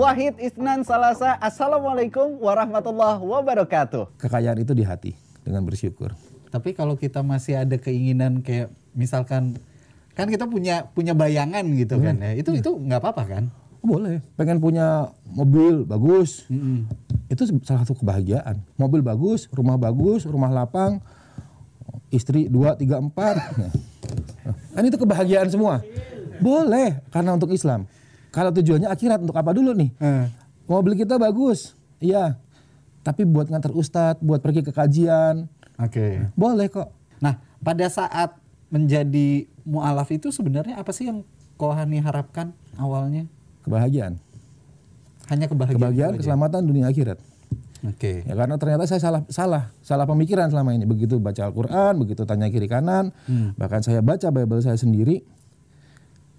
Wahid Isnan Salasa. Assalamualaikum warahmatullahi wabarakatuh. Kekayaan itu di hati dengan bersyukur. Tapi kalau kita masih ada keinginan kayak misalkan kan kita punya punya bayangan gitu kan ya. Itu itu nggak apa-apa kan? Boleh. Pengen punya mobil bagus. Itu salah satu kebahagiaan. Mobil bagus, rumah bagus, rumah lapang, istri dua, tiga, empat. Nah. Kan itu kebahagiaan semua. Boleh, karena untuk Islam. Kalau tujuannya akhirat untuk apa dulu nih? Eh. Mobil kita bagus, iya. Tapi buat ngantar ustadz, buat pergi ke kajian, Oke. boleh kok. Nah, pada saat menjadi mualaf itu sebenarnya apa sih yang Kohani harapkan awalnya? Kebahagiaan. Hanya kebahagiaan. Kebahagiaan, keselamatan dunia akhirat. Oke. Ya karena ternyata saya salah salah salah pemikiran selama ini. Begitu baca Al-Qur'an, begitu tanya kiri kanan, bahkan saya baca Bible saya sendiri,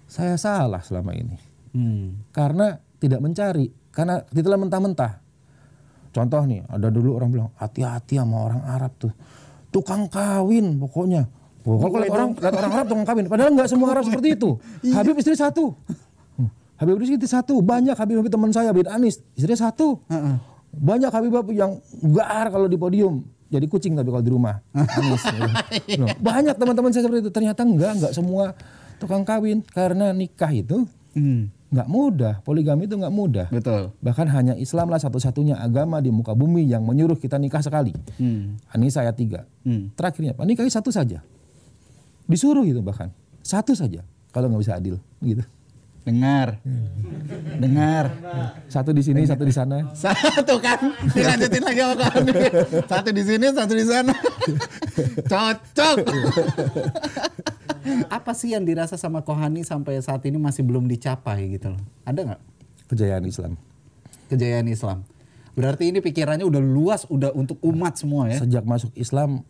saya salah selama ini. Hmm. Karena tidak mencari, karena ditelan mentah-mentah. Contoh nih, ada dulu orang bilang, hati-hati sama orang Arab tuh. Tukang kawin pokoknya. Wah, kalau lihat orang, lihat orang Arab tukang kawin, padahal nggak semua Arab seperti itu. Habib istri satu. Hmm. Habib istri satu, banyak Habib-Habib teman saya, Habib Anis, istrinya satu. Banyak Habib-Habib yang gar kalau di podium. Jadi kucing tapi kalau di rumah. Anis. Loh, Banyak teman-teman saya seperti itu. Ternyata enggak, enggak semua tukang kawin. Karena nikah itu Hmm. Nggak mudah. Poligami itu nggak mudah. Betul. Bahkan hanya Islam lah satu-satunya agama di muka bumi yang menyuruh kita nikah sekali. Hmm. Anisa ayat 3. Hmm. Terakhirnya apa? Nikahi satu saja. Disuruh gitu bahkan. Satu saja. Kalau nggak bisa adil. Gitu. Dengar. Dengar. Satu di sini, satu di sana. Satu kan. Dilanjutin lagi sama kawan. Satu di sini, satu di sana. Cocok. Apa sih yang dirasa sama Kohani sampai saat ini masih belum dicapai gitu loh? Ada nggak Kejayaan Islam. kejayaan Islam? Berarti ini pikirannya udah luas, udah untuk umat semua ya? Sejak masuk Islam,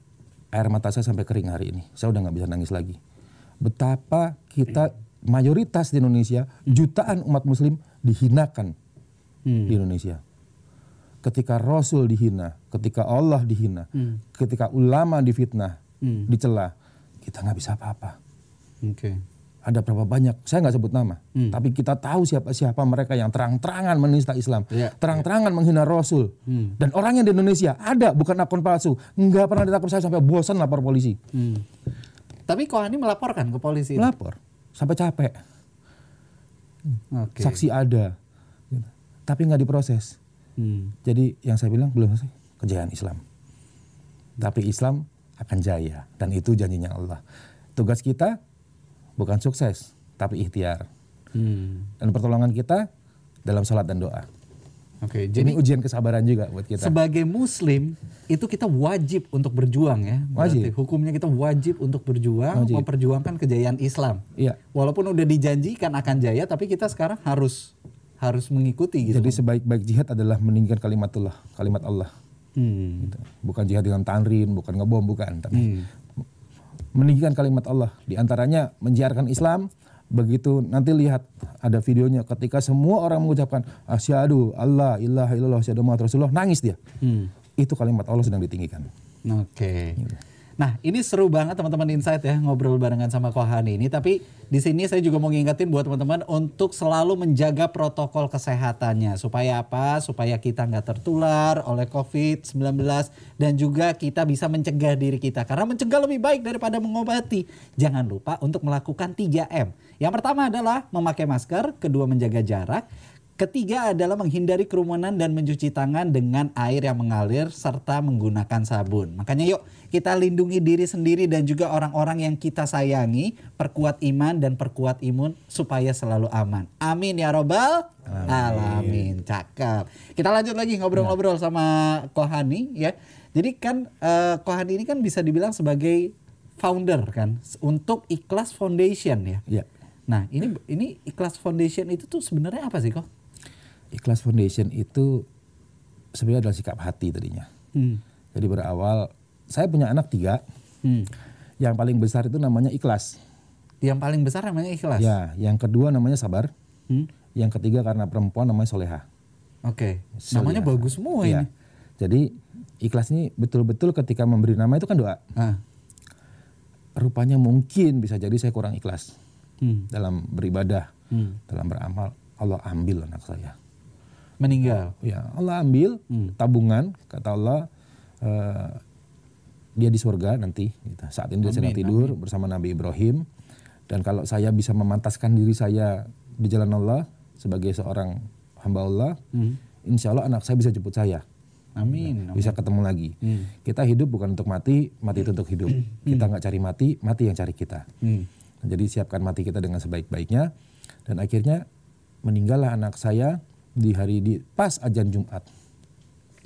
air mata saya sampai kering hari ini. Saya udah nggak bisa nangis lagi. Betapa kita mayoritas di Indonesia, jutaan umat Muslim dihinakan Hmm. di Indonesia. Ketika Rasul dihina, ketika Allah dihina, ketika ulama difitnah, Hmm. dicela, kita nggak bisa apa-apa. Oke. Ada berapa banyak? Saya nggak sebut nama, Hmm. tapi kita tahu siapa-siapa mereka yang terang-terangan menista Islam, Iya. terang-terangan menghina Rasul. Dan orangnya di Indonesia ada, bukan akun palsu, nggak pernah ditangkap saya sampai bosan lapor polisi, Hmm. Tapi Kohani melaporkan ke polisi. melapor sampai capek. Oke. Saksi ada, gitu. tapi nggak diproses. Hmm. Jadi yang saya bilang belum selesai kejayaan Islam. Tapi Islam akan jaya dan itu janjinya Allah. Tugas kita bukan sukses tapi ikhtiar. Hmm. Dan pertolongan kita dalam salat dan doa. Oke. Jadi Jadi ujian kesabaran juga buat kita. sebagai Muslim itu kita wajib untuk berjuang ya. Berarti Wajib. Hukumnya kita wajib untuk berjuang, Wajib. memperjuangkan kejayaan Islam. Iya. Walaupun udah dijanjikan akan jaya, tapi kita sekarang harus harus mengikuti gitu. Jadi sebaik-baik jihad adalah meninggikan kalimatullah, kalimat Allah. Hmm. Gitu. Bukan jihad dengan tanrin, bukan ngebom, bukan. Tapi Hmm. meninggikan kalimat Allah. Di antaranya menjiarkan Islam. Begitu nanti lihat ada videonya ketika semua orang mengucapkan asyhadu Allah ilaha illallah asyhadu Muhammad Rasulullah nangis dia. Hmm. Itu kalimat Allah sedang ditinggikan. Oke. Nah, ini seru banget teman-teman Insight ya ngobrol barengan sama Kohani ini. Tapi di sini saya juga mau ngingetin buat teman-teman untuk selalu menjaga protokol kesehatannya. Supaya apa? Supaya kita nggak tertular oleh COVID-19 dan juga kita bisa mencegah diri kita. Karena mencegah lebih baik daripada mengobati. Jangan lupa untuk melakukan 3M. Yang pertama adalah memakai masker, kedua menjaga jarak, Ketiga adalah menghindari kerumunan dan mencuci tangan dengan air yang mengalir serta menggunakan sabun. Makanya yuk kita lindungi diri sendiri dan juga orang-orang yang kita sayangi, perkuat iman dan perkuat imun supaya selalu aman. Amin ya robbal alamin. Cakep. Kita lanjut lagi ngobrol-ngobrol sama Kohani ya. Jadi kan eh, Kohani ini kan bisa dibilang sebagai founder kan untuk Ikhlas Foundation ya. Ya. Nah, ini ini Ikhlas Foundation itu tuh sebenarnya apa sih kok? Ikhlas Foundation itu sebenarnya adalah sikap hati tadinya. Hmm. Jadi berawal saya punya anak tiga. Hmm. Yang paling besar itu namanya ikhlas. Yang paling besar namanya ikhlas. Ya, yang kedua namanya sabar. Hmm? Yang ketiga karena perempuan namanya soleha. Oke. Soleha. Namanya bagus semua Ya. ini. Jadi ikhlas ini betul-betul ketika memberi nama itu kan doa. Ah. Rupanya mungkin bisa jadi saya kurang ikhlas Hmm. dalam beribadah, Hmm. dalam beramal. Allah ambil anak saya. Meninggal. Ya, Allah ambil tabungan kata Allah eh, dia di surga nanti gitu. Saat ini dia sedang tidur bersama Nabi Ibrahim dan kalau saya bisa memantaskan diri saya di jalan Allah sebagai seorang hamba Allah, insya Allah anak saya bisa jemput saya. Amin. bisa ketemu lagi. Kita hidup bukan untuk mati, mati itu untuk hidup. Kita nggak cari mati, mati yang cari kita. Hmm. Jadi siapkan mati kita dengan sebaik-baiknya dan akhirnya meninggallah anak saya di hari di pas ajan Jumat.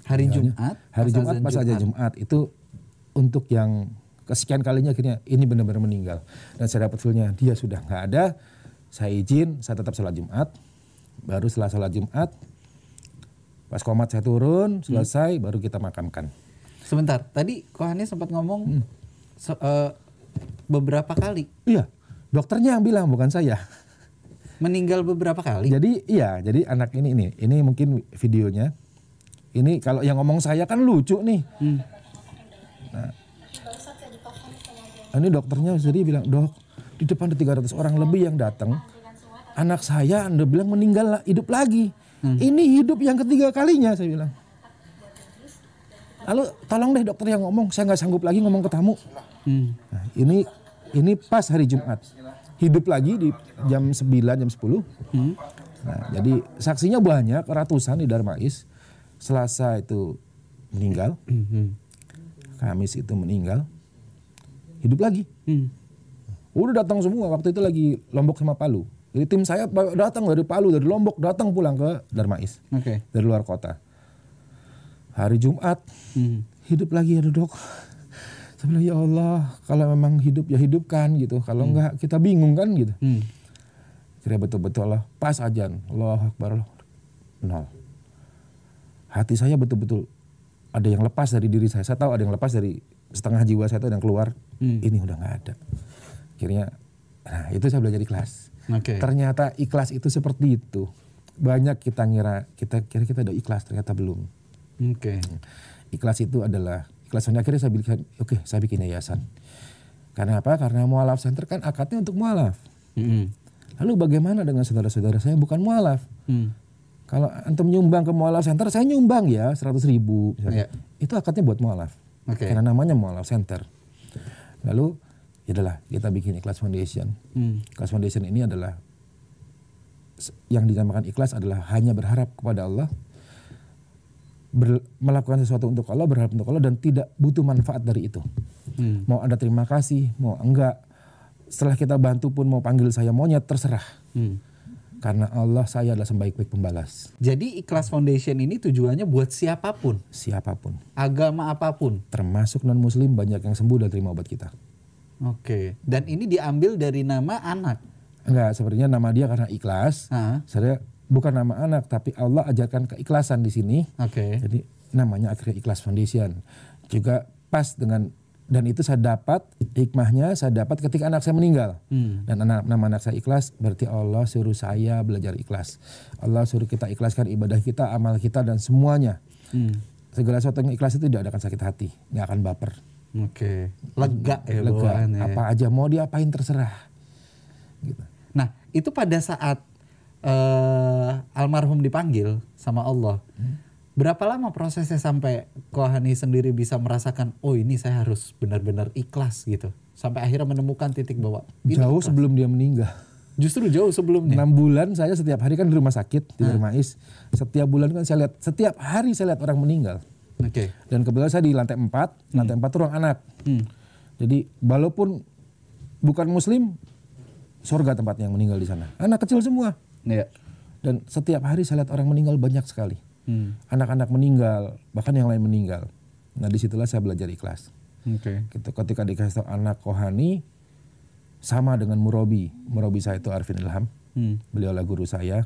Hari Jumat. Hari pas Jumat pas ajan Jumat itu untuk yang kesekian kalinya akhirnya ini benar-benar meninggal dan saya dapat feelnya dia sudah nggak ada. Saya izin, saya tetap sholat Jumat. Baru setelah sholat Jumat, pas komat saya turun, selesai, baru kita makamkan. Sebentar, tadi Kohani sempat ngomong Hmm. se- eh, beberapa kali. Iya, dokternya yang bilang bukan saya. Meninggal beberapa kali. Jadi iya, jadi anak ini ini ini mungkin videonya. Ini kalau yang ngomong saya kan lucu nih. Hmm. Nah, ini dokternya sendiri bilang, "Dok, di depan ada 300 orang lebih yang datang. Anak saya Anda bilang meninggal hidup lagi. Ini hidup yang ketiga kalinya," saya bilang. Lalu tolong deh dokter yang ngomong, saya nggak sanggup lagi ngomong ke tamu. Hmm. Nah, ini ini pas hari Jumat. Hidup lagi di jam 9, jam 10. Nah, jadi saksinya banyak, ratusan di Darmais. Selasa itu meninggal, Hmm. Kamis itu meninggal. Hidup lagi. Hmm. Udah datang semua waktu itu lagi Lombok sama Palu. Jadi tim saya datang dari Palu, dari Lombok datang pulang ke Darmais Oke. dari luar kota. Hari Jumat Hmm. hidup lagi ya dok. Saya bilang ya Allah kalau memang hidup ya hidupkan gitu. Kalau enggak kita bingung kan gitu. Hmm. Kira betul-betul Allah pas ajan. Allah Akbar Allah. Nol. Hati saya betul-betul ada yang lepas dari diri saya. Saya tahu ada yang lepas dari setengah jiwa saya itu ada yang keluar. Hmm. Ini udah nggak ada. Akhirnya nah itu saya belajar ikhlas. Oke. Ternyata ikhlas itu seperti itu. Banyak kita ngira kita kira kita udah ikhlas ternyata belum. Oke. Ikhlas itu adalah ikhlas akhirnya saya bikin oke saya bikin yayasan. Karena apa? Karena mualaf center kan akadnya untuk mualaf. Hmm. Lalu bagaimana dengan saudara-saudara saya yang bukan mualaf? Hmm. Kalau antum nyumbang ke mualaf center, saya nyumbang ya 100 ribu. misalnya. Iya. Itu akadnya buat mualaf. Oke. Karena namanya mualaf center. Lalu ya adalah kita bikin ikhlas foundation. Hmm. Ikhlas foundation ini adalah yang dinamakan ikhlas adalah hanya berharap kepada Allah, ber- melakukan sesuatu untuk Allah, berharap untuk Allah dan tidak butuh manfaat dari itu. Hmm. Mau ada terima kasih, mau enggak. Setelah kita bantu pun mau panggil saya monyet terserah. Hmm. Karena Allah saya adalah sebaik-baik pembalas. Jadi Ikhlas Foundation ini tujuannya buat siapa pun, Siapa pun. agama apa pun. Termasuk non-muslim banyak yang sembuh dan terima obat kita. Oke. Dan ini diambil dari nama anak. Enggak, sebenarnya nama dia karena ikhlas. Ah. Saya bukan nama anak, tapi Allah ajarkan keikhlasan di sini. Oke. Jadi namanya akhirnya Ikhlas Foundation. Juga pas dengan dan itu saya dapat hikmahnya saya dapat ketika anak saya meninggal. Hmm. Dan anak, nama anak saya ikhlas berarti Allah suruh saya belajar ikhlas. Allah suruh kita ikhlaskan ibadah kita, amal kita dan semuanya. Hmm. Segala sesuatu yang ikhlas itu tidak akan sakit hati, nggak akan baper. Oke. Lega ya Lega, bawaannya ya. apa aja mau diapain terserah. Gitu. Nah, itu pada saat eh, almarhum dipanggil sama Allah. Berapa lama prosesnya sampai Kohani sendiri bisa merasakan, oh ini saya harus benar-benar ikhlas gitu. Sampai akhirnya menemukan titik bahwa Jauh ikhlas. sebelum dia meninggal. Justru jauh sebelumnya. Enam bulan saya setiap hari kan di rumah sakit di Ah. Dermais. Setiap bulan kan saya lihat setiap hari saya lihat orang meninggal. Oke. Dan kebetulan saya di lantai 4, lantai 4 itu ruang anak. Hmm. Jadi walaupun bukan muslim, surga tempatnya yang meninggal di sana. Anak kecil semua. Iya. Dan setiap hari saya lihat orang meninggal banyak sekali. Hmm. Anak-anak meninggal, bahkan yang lain meninggal. Nah di situlah saya belajar ikhlas. Oke. Gitu, ketika dikasih tahu anak kohani, sama dengan murabi. Murabi saya itu Arvin Ilham. Hmm. Beliau adalah guru saya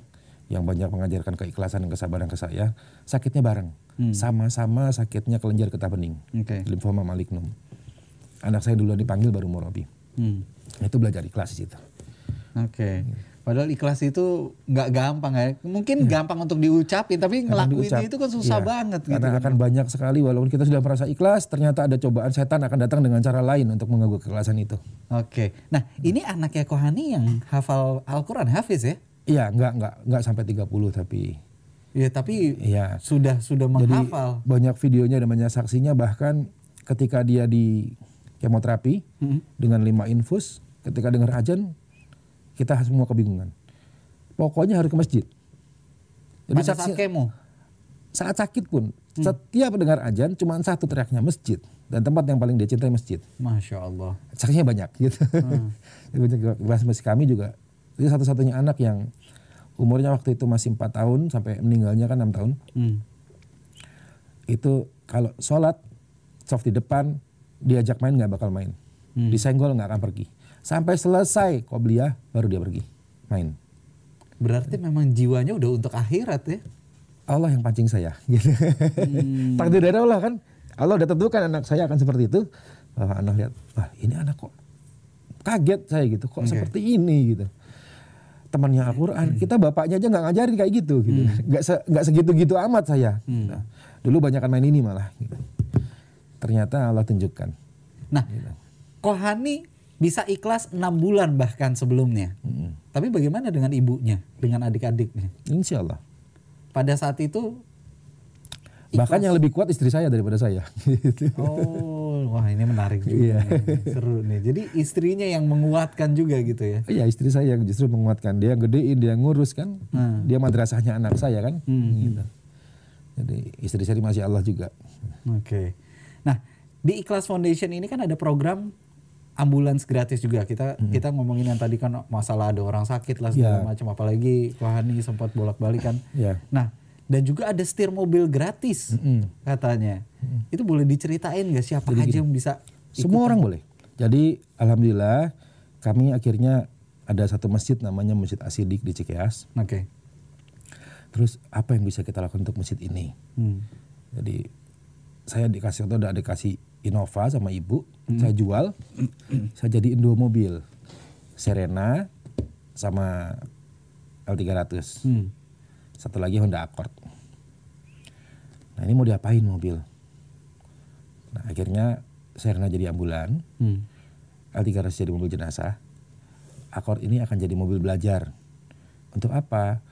yang banyak mengajarkan keikhlasan dan kesabaran ke saya. Sakitnya bareng. Sama-sama sakitnya kelenjar getah bening. Oke. Limfoma malignum. Anak saya duluan dipanggil baru murabi. Hmm. Itu belajar ikhlas di situ. Oke. Padahal ikhlas itu nggak gampang ya. Mungkin gampang untuk diucapin, tapi Karena diucap- itu kan susah iya, banget gitu. Karena kan. akan banyak sekali walaupun kita sudah merasa ikhlas, ternyata ada cobaan setan akan datang dengan cara lain untuk mengganggu keikhlasan itu. Oke. Nah, ini anaknya Kohani yang hafal Al-Qur'an, hafiz ya? Iya, enggak enggak enggak sampai 30 tapi Ya tapi Iya. sudah sudah menghafal. Banyak videonya dan banyak saksinya bahkan ketika dia di kemoterapi Mm-mm. dengan lima infus, ketika dengar ajan kita semua kebingungan. Pokoknya harus ke masjid. Jadi Pada saksi- saat kemo. saat sakit pun setiap dengar ajan cuma satu teriaknya masjid dan tempat yang paling dia cintai masjid. Masya Allah. Saksinya banyak gitu. Jadi banyak masih kami juga. Itu satu-satunya anak yang umurnya waktu itu masih empat tahun sampai meninggalnya kan enam tahun. Hmm. Itu kalau sholat soft di depan diajak main nggak bakal main. Hmm. Disenggol nggak akan pergi. Sampai selesai qobliyah baru dia pergi main. Berarti memang jiwanya udah untuk akhirat ya. Allah yang pancing saya. Gitu. Hmm. Takdir dari Allah kan. Allah udah tentukan anak saya akan seperti itu. Wah, anak lihat, wah ini anak kok kaget saya gitu. Kok Oke. seperti ini gitu. Temannya Al-Quran, kita bapaknya aja nggak ngajarin kayak gitu. gitu. Nggak se- nggak segitu-gitu amat saya. Nah, dulu banyak main ini malah. Gitu. Ternyata Allah tunjukkan. Nah, Kohani bisa ikhlas enam bulan bahkan sebelumnya. Tapi bagaimana dengan ibunya, dengan adik-adiknya? Insya Allah. Pada saat itu, Bahkan yang lebih kuat istri saya daripada saya. Oh, wah ini menarik juga, Iya. nih. seru nih. Jadi istrinya yang menguatkan juga gitu ya? Iya istri saya yang justru menguatkan dia yang gedein dia ngurus kan Hmm. dia madrasahnya anak saya kan Hmm. gitu. jadi istri saya masih Allah juga Oke. Nah, di Ikhlas Foundation ini kan ada program ambulans gratis juga. Kita kita ngomongin yang tadi kan masalah ada orang sakit lah segala Ya. macam apalagi Kohani sempat bolak-balik kan. ya Nah, dan juga ada setir mobil gratis Mm-mm. katanya. Itu boleh diceritain nggak siapa aja yang bisa? semua orang boleh jadi alhamdulillah kami akhirnya ada satu masjid namanya Masjid Asidik di Cikeas Oke. terus apa yang bisa kita lakukan untuk masjid ini Hmm. jadi saya dikasih atau ada dikasih Innova sama ibu saya jual saya jadiin dua mobil Serena sama L300 Hmm. satu lagi Honda Accord. Nah ini mau diapain mobil? Nah akhirnya Serena jadi ambulan, Hmm. L300 jadi mobil jenazah, Accord ini akan jadi mobil belajar. Untuk apa?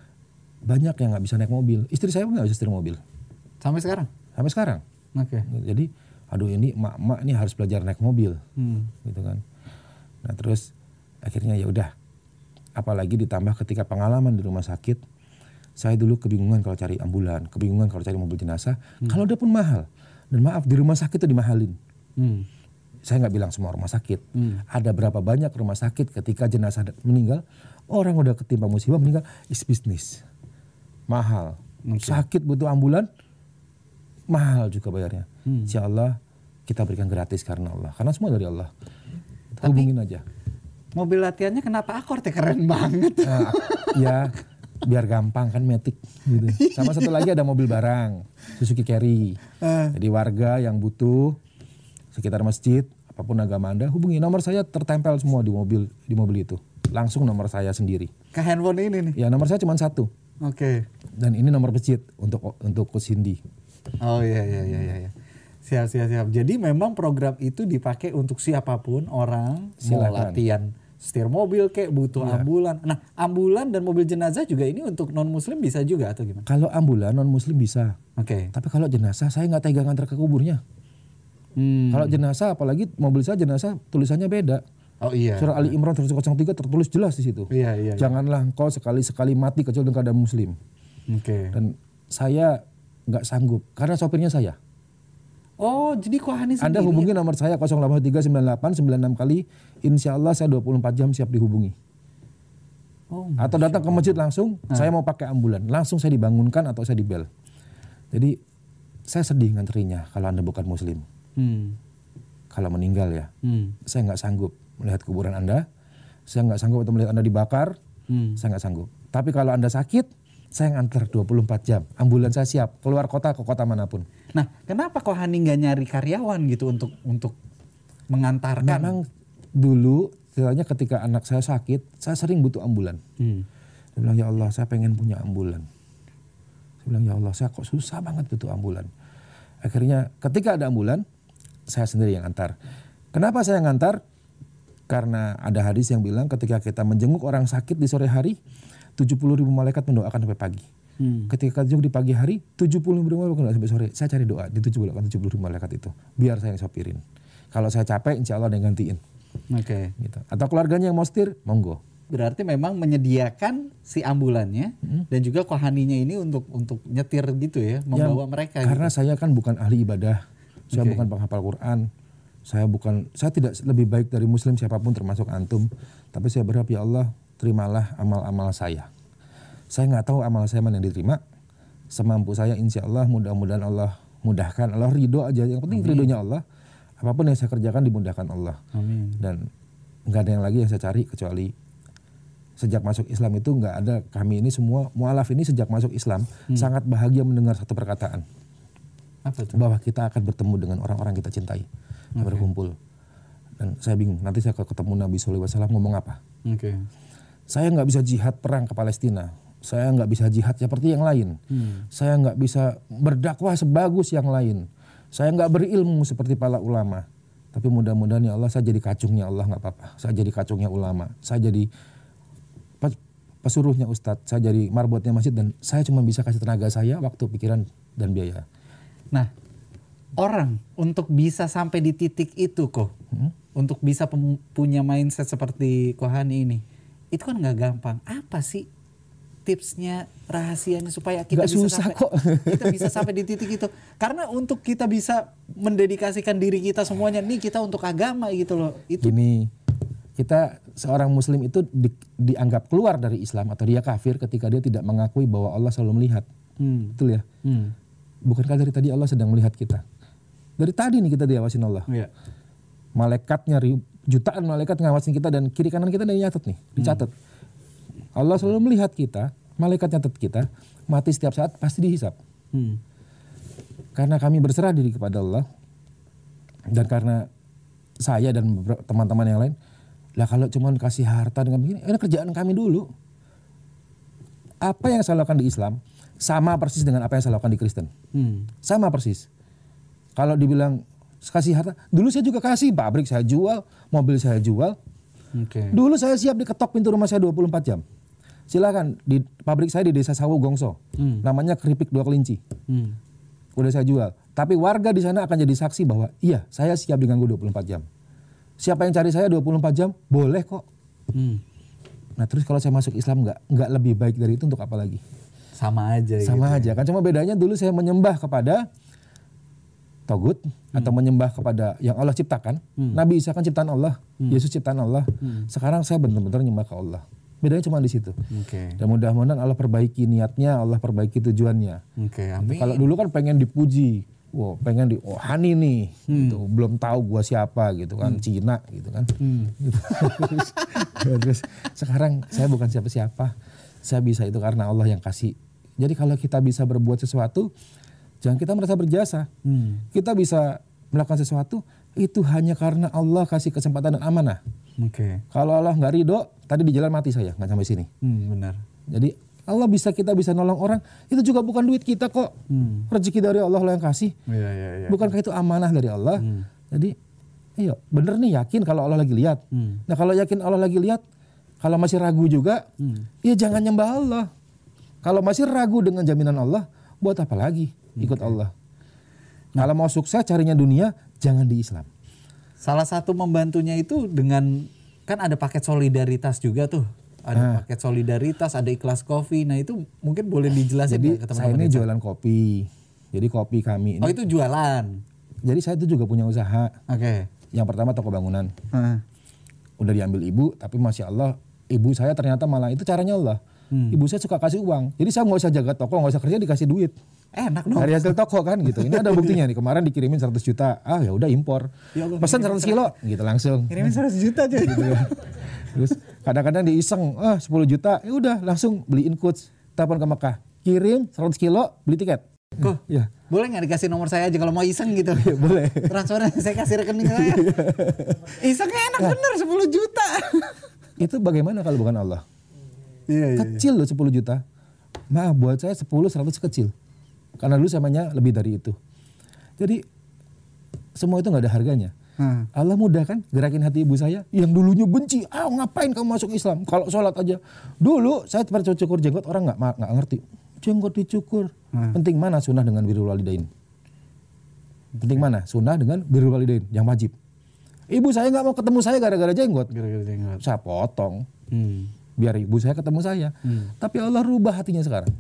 Banyak yang nggak bisa naik mobil. Istri saya pun nggak bisa setir mobil Sampai sekarang? sampai sekarang. Oke. Jadi, aduh ini emak-emak ini harus belajar naik mobil, Hmm. gitu kan. Nah terus akhirnya ya udah, apalagi ditambah ketika pengalaman di rumah sakit, saya dulu kebingungan kalau cari ambulan, kebingungan kalau cari mobil jenazah, kalau udah pun mahal. Dan maaf di rumah sakit itu dimahalin. Hmm. Saya nggak bilang semua rumah sakit. Hmm. Ada berapa banyak rumah sakit ketika jenazah meninggal, orang udah ketimpa musibah meninggal, is bisnis. Mahal. Oke. Sakit butuh ambulan, mahal juga bayarnya. Hmm. Insya Allah kita berikan gratis karena Allah. Karena semua dari Allah. Tapi- Hubungin aja. Mobil latihannya kenapa akord ya keren banget. Nah, ya biar gampang kan metik gitu. Sama satu lagi ada mobil barang Suzuki Carry. Eh. Jadi warga yang butuh sekitar masjid apa pun agama anda hubungi nomor saya tertempel semua di mobil di mobil itu langsung nomor saya sendiri. Ke handphone ini nih. Ya nomor saya cuma satu Oke. dan ini nomor masjid untuk untuk Cindy. Oh iya iya iya iya. Siap siap siap. Jadi memang program itu dipakai untuk siapa pun orang mau Silakan. latihan setir mobil kayak butuh ambulan. Nah, ambulan dan mobil jenazah juga ini untuk non muslim bisa juga atau gimana? Kalau ambulan non muslim bisa, Oke. tapi kalau jenazah saya nggak tega ngantar ke kuburnya. Hmm. Kalau jenazah apalagi mobil saya jenazah tulisannya beda. Oh iya. Surah Ali Imran 103 tertulis jelas di situ. Iya iya. iya. Janganlah engkau sekali-sekali mati kecuali dalam keadaan muslim. Oke. Dan saya nggak sanggup karena sopirnya saya. Oh, jadi Kohani sendiri. Anda hubungi nomor saya 08398 96 kali. Insya Allah saya 24 jam siap dihubungi. Oh. Atau datang ke masjid langsung, saya mau pakai ambulan. Langsung saya dibangunkan atau saya dibel. Jadi saya sedih nganterinya kalau Anda bukan muslim. Hmm. Kalau meninggal ya. Hmm. Saya nggak sanggup melihat kuburan Anda. Saya nggak sanggup untuk melihat Anda dibakar. Hmm. Saya nggak sanggup. Tapi kalau Anda sakit, saya nganter 24 jam. Ambulan saya siap. Keluar kota ke kota mana pun. Nah, kenapa Kohani nggak nyari karyawan gitu untuk untuk mengantarkan? Memang dulu, ceritanya ketika anak saya sakit, saya sering butuh ambulan. Hmm. Saya bilang, ya Allah saya pengen punya ambulan. Saya bilang, ya Allah saya kok susah banget butuh ambulan. Akhirnya ketika ada ambulan, saya sendiri yang antar. Kenapa saya ngantar? Karena ada hadis yang bilang ketika kita menjenguk orang sakit di sore hari, 70 ribu malaikat mendoakan sampai pagi. Hmm. Ketika jog di pagi hari, 70 ribu malaikat sampai sore. Saya cari doa di 70 kan 70 ribu malaikat itu. Biar saya yang sopirin. Kalau saya capek, insya Allah ada yang gantiin. Oke. Gitu. Atau keluarganya yang mau setir, monggo. Berarti memang menyediakan si ambulannya dan juga kohaninya ini untuk untuk nyetir gitu ya, membawa mereka. gitu. Karena saya kan bukan ahli ibadah, saya Oke. bukan penghafal Quran, saya bukan, saya tidak lebih baik dari Muslim siapa pun termasuk antum. Tapi saya berharap ya Allah terimalah amal-amal saya. Saya nggak tahu amal saya mana yang diterima. Semampu saya insya Allah mudah-mudahan Allah mudahkan. Allah ridho aja. Yang penting ridhonya Allah. Apa pun yang saya kerjakan dimudahkan Allah. Amin. Dan nggak ada yang lagi yang saya cari kecuali sejak masuk Islam itu nggak ada kami ini semua mualaf ini sejak masuk Islam sangat bahagia mendengar satu perkataan Apa tuh? bahwa kita akan bertemu dengan orang-orang kita cintai kita berkumpul dan saya bingung nanti saya ketemu Nabi SAW ngomong apa Oke. saya nggak bisa jihad perang ke Palestina saya nggak bisa jihad seperti yang lain. Saya nggak bisa berdakwah sebagus yang lain. Saya nggak berilmu seperti para ulama. Tapi mudah-mudahan ya Allah saya jadi kacungnya Allah nggak apa-apa. Saya jadi kacungnya ulama. Saya jadi pe- pesuruhnya ustadz. Saya jadi marbotnya masjid dan saya cuma bisa kasih tenaga saya waktu pikiran dan biaya. Nah, orang untuk bisa sampai di titik itu kok, untuk bisa punya mindset seperti Kohani ini, itu kan nggak gampang. Apa sih tipsnya, rahasianya supaya kita bisa susah sampai, kok. kita bisa sampai di titik itu? Karena untuk kita bisa mendedikasikan diri kita semuanya, nih kita untuk agama gitu loh. Itu Gini, kita seorang muslim itu di- dianggap keluar dari Islam atau dia kafir ketika dia tidak mengakui bahwa Allah selalu melihat. Hmm. Betul ya? Hmm. Bukankah dari tadi Allah sedang melihat kita? Dari tadi nih kita diawasin Allah. Iya. Malaikatnya jutaan malaikat ngawasin kita dan kiri kanan kita dari nyatet nih, dicatat. Allah selalu melihat kita, malaikat nyatet kita, mati setiap saat pasti dihisap. Hmm. Karena kami berserah diri kepada Allah dan karena saya dan teman-teman yang lain, lah kalau cuma kasih harta dengan begini, ini kerjaan kami dulu. Apa yang saya lakukan di Islam sama persis dengan apa yang saya lakukan di Kristen. Hmm. Sama persis. Kalau dibilang kasih harta, dulu saya juga kasih pabrik saya jual, mobil saya jual. Oke. Dulu saya siap diketok pintu rumah saya 24 jam. Silakan di pabrik saya di Desa Sawu Gongso. Hmm. Namanya Keripik Dua Kelinci Hmm. udah saya jual. Tapi warga di sana akan jadi saksi bahwa iya, saya siap diganggu 24 jam. Siapa yang cari saya 24 jam, boleh kok. Hmm. Nah terus kalau saya masuk Islam nggak nggak lebih baik dari itu untuk apa lagi? Sama aja Sama gitu. aja kan. Cuma bedanya dulu saya menyembah kepada togut atau menyembah kepada yang Allah ciptakan. Nabi Isa kan ciptaan Allah, Yesus ciptaan Allah. Sekarang saya benar-benar nyembah ke Allah. Bedanya cuma di situ. Oke. Dan mudah-mudahan Allah perbaiki niatnya, Allah perbaiki tujuannya. Oke, amin. Kalau dulu kan pengen dipuji, wow, pengen di oh Hani nih, gitu. belum tahu gua siapa gitu kan, Cina gitu kan. Gitu. terus, terus sekarang saya bukan siapa-siapa, saya bisa itu karena Allah yang kasih. Jadi kalau kita bisa berbuat sesuatu, jangan kita merasa berjasa. Hmm. Kita bisa melakukan sesuatu itu hanya karena Allah kasih kesempatan dan amanah. Oke. Kalau Allah nggak ridho, tadi di jalan mati saya nggak sampai sini. Hmm, benar. Jadi Allah bisa kita bisa nolong orang itu juga bukan duit kita kok Hmm. rezeki dari Allah lah yang kasih Iya, iya, iya. bukankah itu amanah dari Allah jadi iya bener nih yakin kalau Allah lagi lihat Hmm. nah kalau yakin Allah lagi lihat kalau masih ragu juga ya jangan nyembah Allah kalau masih ragu dengan jaminan Allah buat apa lagi ikut Allah kalau mau sukses carinya dunia jangan di Islam Salah satu membantunya itu dengan kan ada paket solidaritas juga tuh. Ada paket solidaritas, ada ikhlas kopi. Nah itu mungkin boleh dijelasin jadi ke saya ini jualan kopi jadi kopi kami ini Oh itu jualan. jadi saya itu juga punya usaha Oke. yang pertama toko bangunan Hah. udah diambil ibu tapi masya Allah ibu saya ternyata malah itu caranya Allah ibu saya suka kasih uang jadi saya nggak usah jaga toko nggak usah kerja dikasih duit Enak dong. dari hasil toko kan gitu ini ada buktinya nih kemarin dikirimin 100 juta ah ya udah impor Ya Allah, pesan 100 kilo gitu langsung Kirimin 100 juta aja. gitu ya. terus kadang-kadang diiseng ah 10 juta ya udah langsung beliin coach telepon ke Mekah kirim 100 kilo beli tiket Kok ya boleh nggak dikasih nomor saya aja kalau mau iseng gitu? boleh Transfernya saya kasih rekening saya. Isengnya enak bener 10 juta. itu bagaimana kalau bukan Allah Iya, kecil loh 10 juta. Maaf buat saya 10 100 kecil. Karena dulu samanya lebih dari itu. Jadi semua itu nggak ada harganya. Hmm. Allah mudah kan gerakin hati ibu saya yang dulunya benci. Ah ngapain kamu masuk Islam? Kalau sholat aja. Dulu saya pernah cukur jenggot orang nggak nggak ngerti. jenggot dicukur. Hmm. Penting mana sunnah dengan birrul walidain? Penting mana sunnah dengan birrul walidain yang wajib? Ibu saya nggak mau ketemu saya gara-gara jenggot. Gara-gara jenggot. Saya potong Hmm. biar ibu saya ketemu saya. Tapi Allah rubah hatinya sekarang.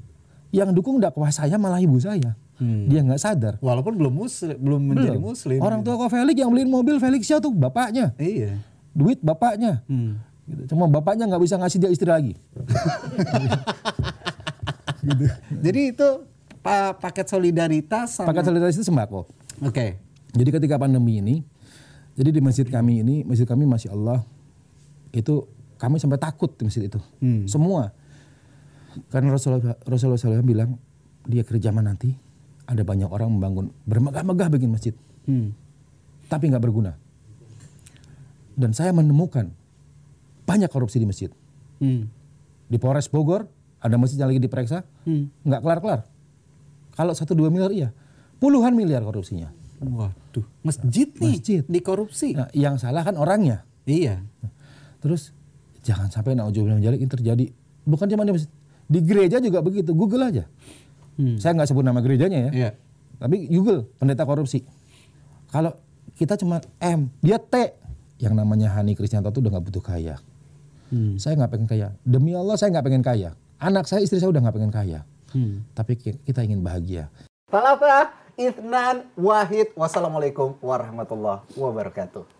Yang dukung dakwah saya malah ibu saya. Hmm. Dia nggak sadar. Walaupun belum muslim, belum menjadi muslim. Orang tua kok Felix yang beliin mobil Felixnya tuh bapaknya. Iya. Duit bapaknya. Hmm. Gitu. Cuma bapaknya nggak bisa ngasih dia istri lagi. Jadi itu pa- paket solidaritas sama Paket solidaritas itu sembako. Oke. Jadi ketika pandemi ini, jadi di masjid kami ini, masjid kami masya Allah itu kami sampai takut di masjid itu. Hmm. Semua. Karena Rasulullah, Rasulullah SAW bilang di akhir zaman nanti ada banyak orang membangun bermegah-megah bikin masjid, Hmm. tapi nggak berguna. Dan saya menemukan banyak korupsi di masjid. Hmm. Di Polres Bogor ada masjid yang lagi diperiksa, Hmm. nggak kelar-kelar. Kalau satu dua miliar iya, puluhan miliar korupsinya. Waduh, masjid nih Masjid. dikorupsi. Nah, yang salah kan orangnya. Iya. Terus jangan sampai nauzubillah jalik ini terjadi. Bukan cuma di masjid, di gereja juga begitu. Google aja. Hmm. Saya nggak sebut nama gerejanya ya. Iya. Tapi Google pendeta korupsi. Kalau kita cuma M, dia T. Yang namanya Hani Krisnanto tuh udah nggak butuh kaya. Hmm. Saya nggak pengen kaya. Demi Allah saya nggak pengen kaya. Anak saya, istri saya udah nggak pengen kaya. Hmm. Tapi ki- kita ingin bahagia. Talata Ithnan Wahid. Wassalamualaikum warahmatullahi wabarakatuh.